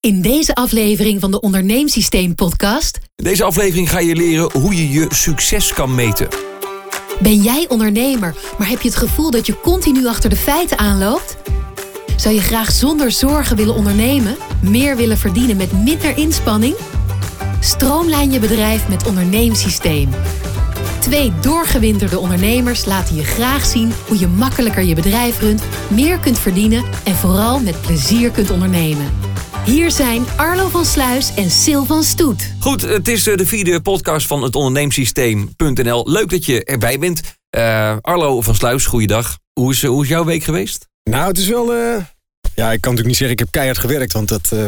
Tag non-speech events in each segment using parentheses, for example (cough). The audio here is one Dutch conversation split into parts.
In deze aflevering van de Onderneemsysteem podcast In deze aflevering ga je leren hoe je je succes kan meten. ben jij ondernemer, maar heb je het gevoel dat je continu achter de feiten aanloopt? Zou je graag zonder zorgen willen ondernemen, meer willen verdienen met minder inspanning? Stroomlijn je bedrijf met Onderneemsysteem. Twee doorgewinterde ondernemers laten je graag zien hoe je makkelijker je bedrijf runt, meer kunt verdienen en vooral met plezier kunt ondernemen. Hier zijn Arlo van Sluis en Sil van Stoet. Goed, het is eh, de vierde podcast van het onderneemsysteem.nl. Leuk dat je erbij bent. Eh, Arlo van Sluis, goeiedag. Hoe is, eh, hoe is jouw week geweest? Nou, het is wel. eh, Ja, ik kan natuurlijk niet zeggen ik heb keihard gewerkt, want dat eh,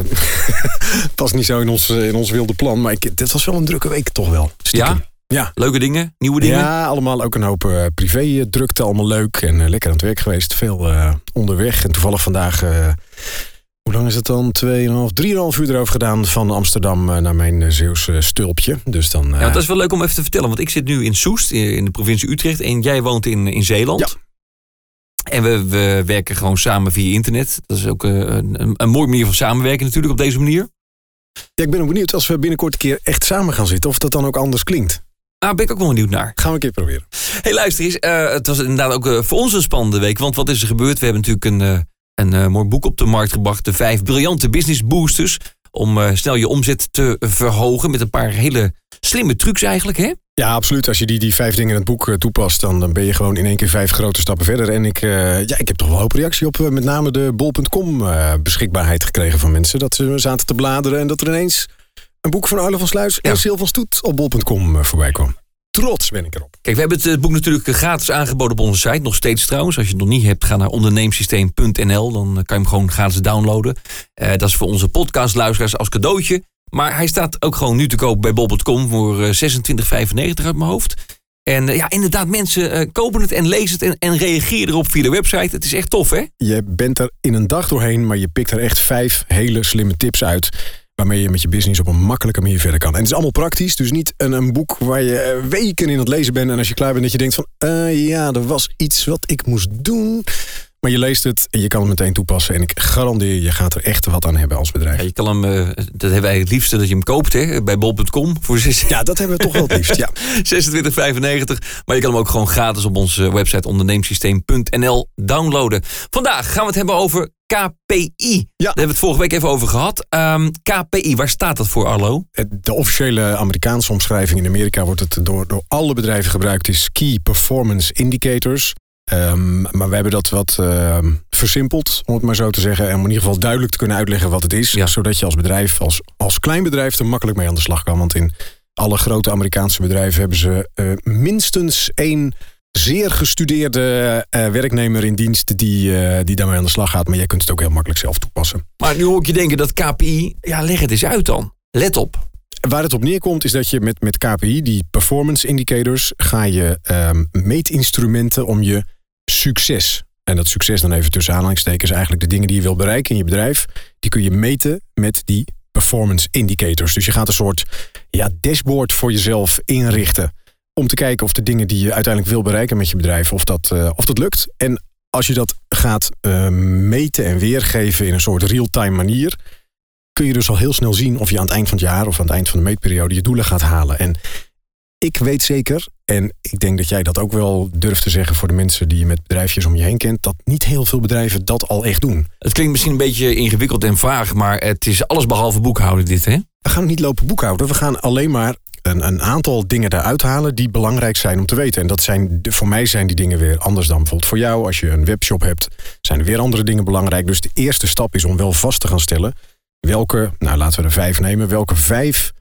(laughs) past niet zo in ons, in ons wilde plan. Maar ik, dit was wel een drukke week toch wel. stiekem. Ja? Ja. Leuke dingen? Nieuwe dingen? Ja, allemaal ook een hoop eh, privé drukte, allemaal leuk en lekker aan het werk geweest. Veel eh, onderweg en toevallig vandaag, eh, hoe lang is het dan? 2,5, 3,5 uur erover gedaan van Amsterdam eh, naar mijn uh, Zeeuwse stulpje. Dus dan. eh, Ja, dat is wel leuk om even te vertellen, want ik zit nu in Soest, in de provincie Utrecht. En jij woont in, in Zeeland. Ja. En we, we werken gewoon samen via internet. Dat is ook eh, een, een, een mooie manier van samenwerken natuurlijk op deze manier. ja, ik ben ook benieuwd als we binnenkort een keer echt samen gaan zitten, of dat dan ook anders klinkt. Daar ben ik ook wel benieuwd naar. Gaan we een keer proberen. Hey, luister eens. eh, het was inderdaad ook eh, voor ons een spannende week. Want wat is er gebeurd? We hebben natuurlijk een, eh, een eh, mooi boek op de markt gebracht. De vijf briljante business boosters. Om eh, snel je omzet te verhogen. Met een paar hele slimme trucs eigenlijk. Hè? Ja, absoluut. Als je die, die vijf dingen in het boek eh, toepast, dan, dan ben je gewoon in één keer vijf grote stappen verder. En ik, ja, ik heb toch wel een hoop reactie op met name de bol.com eh, beschikbaarheid gekregen van mensen. Dat ze zaten te bladeren en dat er ineens een boek van Arlo van Sluis Ja. en Sil van Stoet op bol.com voorbij kwam. Trots ben ik erop. Kijk, we hebben het eh, boek natuurlijk eh, gratis aangeboden op onze site. Nog steeds trouwens. Als je het nog niet hebt, ga naar onderneemsysteem.nl. Dan eh, kan je hem gewoon gratis downloaden. Eh, dat is voor onze podcastluisteraars als cadeautje. Maar hij staat ook gewoon nu te koop bij bol.com voor eh, 26,95 uit mijn hoofd. En ja, inderdaad, mensen kopen het en lezen het en, en reageren erop via de website. Het is echt tof, hè? Je bent er in een dag doorheen, maar je pikt er echt vijf hele slimme tips uit. Waarmee je met je business op een makkelijke manier verder kan. En het is allemaal praktisch, dus niet een, een boek waar je eh, weken in het lezen bent. En als je klaar bent, dat je denkt van, eh, ja, er was iets wat ik moest doen. Maar je leest het en je kan het meteen toepassen. En ik garandeer je, gaat er echt wat aan hebben als bedrijf. Ja, je kan hem, eh, dat hebben wij het liefste dat je hem koopt, hè? Bij bol.com voor Ja, dat hebben we toch wel het liefst, ja. (laughs) 26,95. Maar je kan hem ook gewoon gratis op onze website onderneemsysteem.nl downloaden. Vandaag gaan we het hebben over KPI. Daar hebben we het vorige week even over gehad. Ehm, KPI, waar staat dat voor, Arlo? De officiële Amerikaanse omschrijving in Amerika wordt het door, door alle bedrijven gebruikt, is Key Performance Indicators. Ehm, maar we hebben dat wat ehm, versimpeld, om het maar zo te zeggen. En om in ieder geval duidelijk te kunnen uitleggen wat het is. Ja. Zodat je als bedrijf, als, als klein bedrijf, er makkelijk mee aan de slag kan. Want in alle grote Amerikaanse bedrijven hebben ze eh, minstens één zeer gestudeerde eh, werknemer in dienst die, eh, die daarmee aan de slag gaat. Maar jij kunt het ook heel makkelijk zelf toepassen. Maar nu hoor ik je denken dat KPI... Ja, leg het eens uit dan. Let op. Waar het op neerkomt is dat je met, met KPI, die performance indicators, ga je ehm, meetinstrumenten om je succes. En dat succes dan even tussen aanhalingstekens, eigenlijk de dingen die je wil bereiken in je bedrijf, die kun je meten met die performance indicators. Dus je gaat een soort ja, dashboard voor jezelf inrichten. Om te kijken of de dingen die je uiteindelijk wil bereiken met je bedrijf, of dat, eh, of dat lukt. En als je dat gaat eh, meten en weergeven in een soort real-time manier, kun je dus al heel snel zien of je aan het eind van het jaar of aan het eind van de meetperiode je doelen gaat halen. En ik weet zeker, en ik denk dat jij dat ook wel durft te zeggen voor de mensen die je met bedrijfjes om je heen kent, dat niet heel veel bedrijven dat al echt doen. Het klinkt misschien een beetje ingewikkeld en vaag... maar het is alles behalve boekhouden dit, hè? We gaan niet lopen boekhouden. We gaan alleen maar een, een aantal dingen eruit halen die belangrijk zijn om te weten. En dat zijn, voor mij zijn die dingen weer anders dan bijvoorbeeld voor jou. Als je een webshop hebt, zijn er weer andere dingen belangrijk. Dus de eerste stap is om wel vast te gaan stellen welke, nou laten we er vijf nemen, welke vijf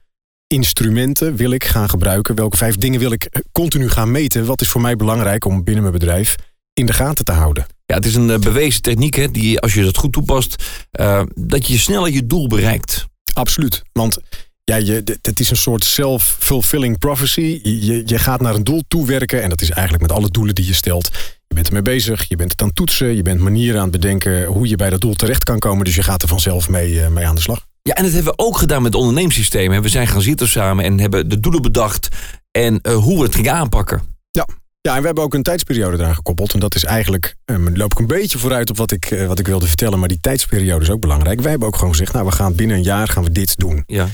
instrumenten wil ik gaan gebruiken? Welke vijf dingen wil ik eh, continu gaan meten? Wat is voor mij belangrijk om binnen mijn bedrijf in de gaten te houden? Ja, het is een eh, bewezen techniek, hè? Die, als je dat goed toepast... eh, dat je sneller je doel bereikt. Absoluut. Want ja, je, het is een soort self-fulfilling prophecy. Je, je- gaat naar een doel toewerken. En dat is eigenlijk met alle doelen die je stelt. Je bent ermee bezig, je bent het aan het toetsen. Je bent manieren aan het bedenken hoe je bij dat doel terecht kan komen. Dus je gaat er vanzelf mee, eh, mee aan de slag. Ja, en dat hebben we ook gedaan met hè. We zijn gaan zitten samen en hebben de doelen bedacht... en eh, hoe we het gingen aanpakken. Ja, en we hebben ook een tijdsperiode eraan gekoppeld. En dat is eigenlijk, um, loop ik een beetje vooruit op wat ik, uh, wat ik wilde vertellen. Maar die tijdsperiode is ook belangrijk. Wij hebben ook gewoon gezegd, nou we gaan binnen een jaar gaan we dit doen. Ja.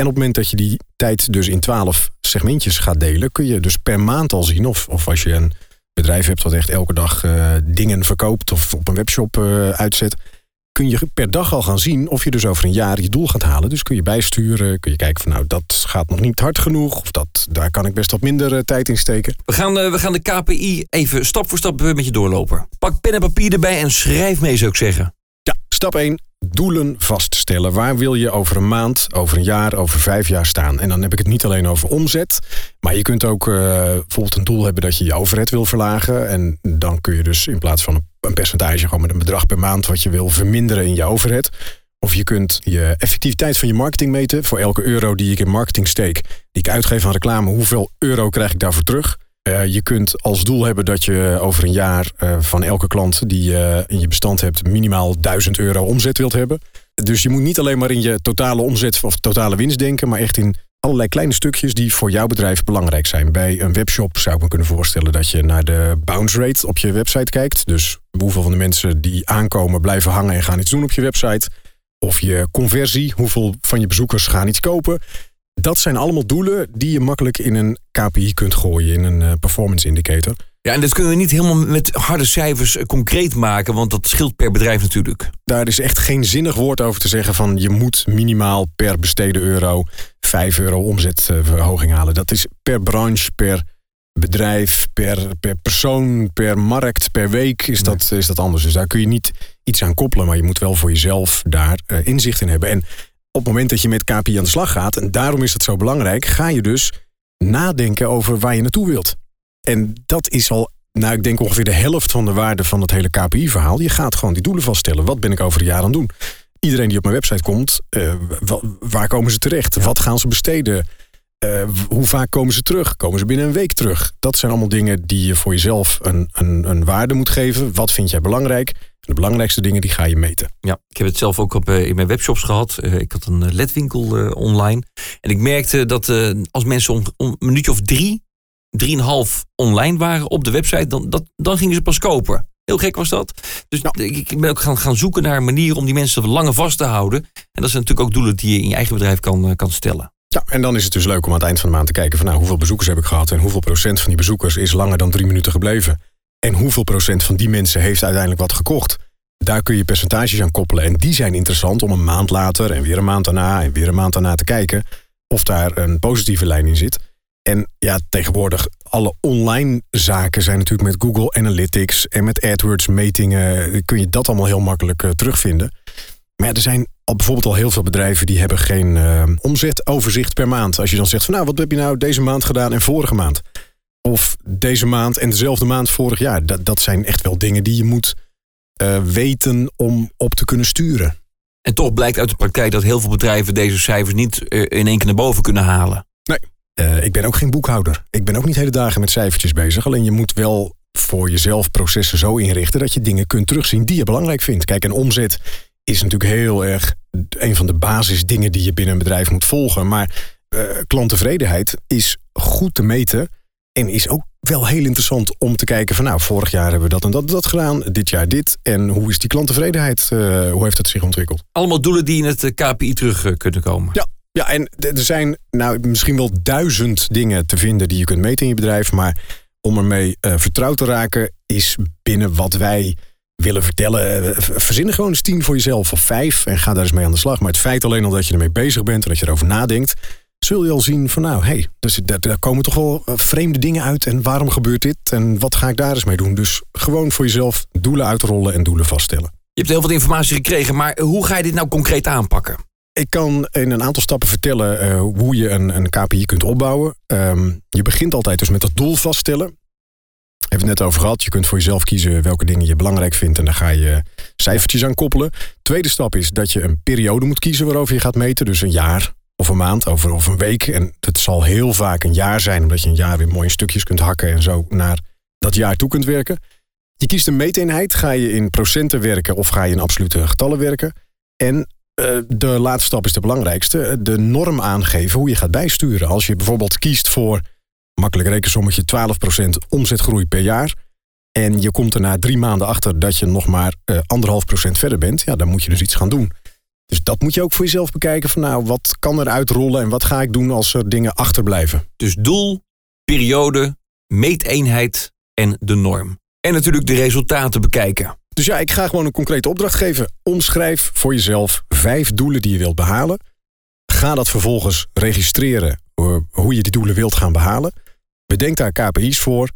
En op het moment dat je die tijd dus in twaalf segmentjes gaat delen, kun je dus per maand al zien. Of, of als je een bedrijf hebt wat echt elke dag uh, dingen verkoopt of op een webshop uh, uitzet kun je per dag al gaan zien of je dus over een jaar je doel gaat halen. Dus kun je bijsturen, kun je kijken van nou dat gaat nog niet hard genoeg of dat, daar kan ik best wat minder uh, tijd in steken. We gaan, uh, we gaan de KPI even stap voor stap met je doorlopen. Pak pen en papier erbij en schrijf mee zou ik zeggen. Ja, stap 1. Doelen vaststellen. Waar wil je over een maand, over een jaar, over vijf jaar staan? En dan heb ik het niet alleen over omzet. Maar je kunt ook uh, bijvoorbeeld een doel hebben dat je je overheid wil verlagen. En dan kun je dus in plaats van een percentage, gewoon met een bedrag per maand wat je wil verminderen in je overheid. Of je kunt je effectiviteit van je marketing meten. Voor elke euro die ik in marketing steek, die ik uitgeef aan reclame, hoeveel euro krijg ik daarvoor terug? Uh, je kunt als doel hebben dat je over een jaar uh, van elke klant die je in je bestand hebt minimaal 1000 euro omzet wilt hebben. Dus je moet niet alleen maar in je totale omzet of totale winst denken, maar echt in allerlei kleine stukjes die voor jouw bedrijf belangrijk zijn. Bij een webshop zou ik me kunnen voorstellen dat je naar de bounce rate op je website kijkt. Dus hoeveel van de mensen die aankomen blijven hangen en gaan iets doen op je website. Of je conversie, hoeveel van je bezoekers gaan iets kopen. Dat zijn allemaal doelen die je makkelijk in een KPI kunt gooien, in een performance indicator. Ja, en dat kunnen we niet helemaal met harde cijfers concreet maken, want dat scheelt per bedrijf natuurlijk. Daar is echt geen zinnig woord over te zeggen van je moet minimaal per besteden euro 5 euro omzetverhoging halen. Dat is per branche, per bedrijf, per, per persoon, per markt, per week is dat, is dat anders. Dus daar kun je niet iets aan koppelen, maar je moet wel voor jezelf daar uh, inzicht in hebben. En op het moment dat je met KPI aan de slag gaat, en daarom is het zo belangrijk, ga je dus nadenken over waar je naartoe wilt. En dat is al, nou ik denk ongeveer de helft van de waarde van het hele KPI-verhaal. Je gaat gewoon die doelen vaststellen. Wat ben ik over een jaar aan het doen? Iedereen die op mijn website komt, uh, waar komen ze terecht? Ja. Wat gaan ze besteden? Uh, hoe vaak komen ze terug? Komen ze binnen een week terug? Dat zijn allemaal dingen die je voor jezelf een, een, een waarde moet geven. Wat vind jij belangrijk? De belangrijkste dingen die ga je meten. Ja, ik heb het zelf ook op, uh, in mijn webshops gehad. Uh, ik had een ledwinkel uh, online. En ik merkte dat als mensen om, om, een minuutje of drie, drieënhalf online waren op de website, dan, dat, dan gingen ze pas kopen. Heel gek was dat. Dus nou. ik, ik ben ook gaan, gaan zoeken naar manieren om die mensen langer vast te houden. En dat zijn natuurlijk ook doelen die je in je eigen bedrijf kan, kan stellen. Ja, en dan is het dus leuk om aan het eind van de maand te kijken van nou, hoeveel bezoekers heb ik gehad en hoeveel procent van die bezoekers is langer dan drie minuten gebleven. En hoeveel procent van die mensen heeft uiteindelijk wat gekocht. Daar kun je percentages aan koppelen. En die zijn interessant om een maand later en weer een maand daarna en weer een maand daarna te kijken of daar een positieve lijn in zit. En ja, tegenwoordig alle online zaken zijn natuurlijk met Google Analytics en met AdWords metingen kun je dat allemaal heel makkelijk uh, terugvinden. Maar er zijn al bijvoorbeeld al heel veel bedrijven die hebben geen uh, omzetoverzicht per maand. Als je dan zegt van nou, wat heb je nou deze maand gedaan en vorige maand? Of deze maand en dezelfde maand vorig jaar. Dat, dat zijn echt wel dingen die je moet uh, weten om op te kunnen sturen. En toch blijkt uit de praktijk dat heel veel bedrijven deze cijfers niet uh, in één keer naar boven kunnen halen. Nee, uh, ik ben ook geen boekhouder. Ik ben ook niet hele dagen met cijfertjes bezig. Alleen je moet wel voor jezelf processen zo inrichten dat je dingen kunt terugzien die je belangrijk vindt. Kijk, een omzet is natuurlijk heel erg een van de basisdingen die je binnen een bedrijf moet volgen. Maar klanttevredenheid is goed te meten en is ook wel heel interessant om te kijken van nou, vorig jaar hebben we dat en dat, dat gedaan, dit jaar dit. En hoe is die klanttevredenheid, uh, hoe heeft dat zich ontwikkeld? Allemaal doelen die in het KPI terug uh, kunnen komen. Ja, ja, en er zijn nou misschien wel duizend dingen te vinden die je kunt meten in je bedrijf. Maar om ermee uh, vertrouwd te raken is binnen wat wij willen vertellen. Verzin er gewoon eens tien voor jezelf of vijf en ga daar eens mee aan de slag. Maar het feit alleen al dat je ermee bezig bent en dat je erover nadenkt, zul je al zien van nou, hé, hey, dus daar, daar komen toch wel vreemde dingen uit. En waarom gebeurt dit? En wat ga ik daar eens mee doen? Dus gewoon voor jezelf doelen uitrollen en doelen vaststellen. Je hebt heel veel informatie gekregen, maar hoe ga je dit nou concreet aanpakken? Ik kan in een aantal stappen vertellen uh, hoe je een, een KPI kunt opbouwen. Um, je begint altijd dus met dat doel vaststellen. Hebben we het net over gehad. Je kunt voor jezelf kiezen welke dingen je belangrijk vindt. En daar ga je cijfertjes aan koppelen. Tweede stap is dat je een periode moet kiezen waarover je gaat meten. Dus een jaar of een maand of een week. En het zal heel vaak een jaar zijn. Omdat je een jaar weer mooi in stukjes kunt hakken. En zo naar dat jaar toe kunt werken. Je kiest een meeteenheid. Ga je in procenten werken of ga je in absolute getallen werken. En de laatste stap is de belangrijkste. De norm aangeven hoe je gaat bijsturen. Als je bijvoorbeeld kiest voor makkelijk rekensommetje, 12% omzetgroei per jaar. En je komt er na drie maanden achter dat je nog maar eh, anderhalf procent verder bent. Ja, dan moet je dus iets gaan doen. Dus dat moet je ook voor jezelf bekijken. Van nou, wat kan er uitrollen en wat ga ik doen als er dingen achterblijven? Dus doel, periode, meeteenheid en de norm. En natuurlijk de resultaten bekijken. Dus ja, ik ga gewoon een concrete opdracht geven. Omschrijf voor jezelf vijf doelen die je wilt behalen. Ga dat vervolgens registreren eh, hoe je die doelen wilt gaan behalen. Bedenk daar KPI's voor.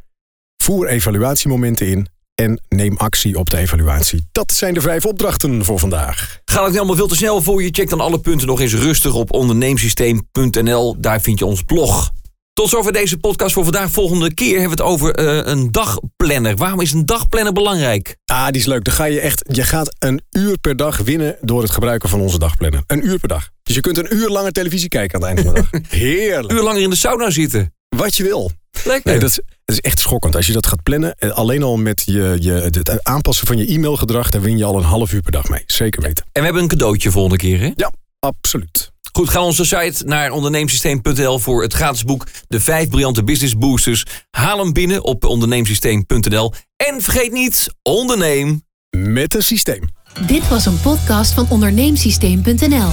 Voer evaluatiemomenten in. En neem actie op de evaluatie. Dat zijn de vijf opdrachten voor vandaag. Gaat het niet allemaal veel te snel voor je? Check dan alle punten nog eens rustig op onderneemsysteem.nl. Daar vind je ons blog. Tot zover deze podcast voor vandaag. Volgende keer hebben we het over uh, een dagplanner. Waarom is een dagplanner belangrijk? Ah, die is leuk. Dan ga je echt, je gaat een uur per dag winnen door het gebruiken van onze dagplanner. Een uur per dag. Dus je kunt een uur langer televisie kijken aan het einde van de dag. (laughs) Heerlijk. Een uur langer in de sauna zitten. Wat je wil. Lekker. Nee, dat, is, dat is echt schokkend. Als je dat gaat plannen, eh, alleen al met je, je, het aanpassen van je e-mailgedrag, daar win je al een half uur per dag mee. Zeker weten. En we hebben een cadeautje volgende keer, hè? Ja, absoluut. Goed, ga onze site naar onderneemsysteem.nl voor het gratis boek De 5 briljante business boosters. Haal hem binnen op onderneemsysteem.nl. En vergeet niet, onderneem met een systeem. Dit was een podcast van onderneemsysteem.nl.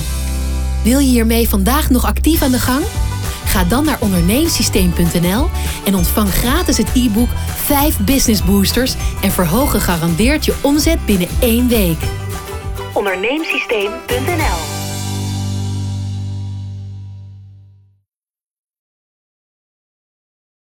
Wil je hiermee vandaag nog actief aan de gang? Ga dan naar onderneemsysteem.nl en ontvang gratis het e-book 5 Business Boosters en verhoog gegarandeerd je omzet binnen één week. Onderneemsysteem.nl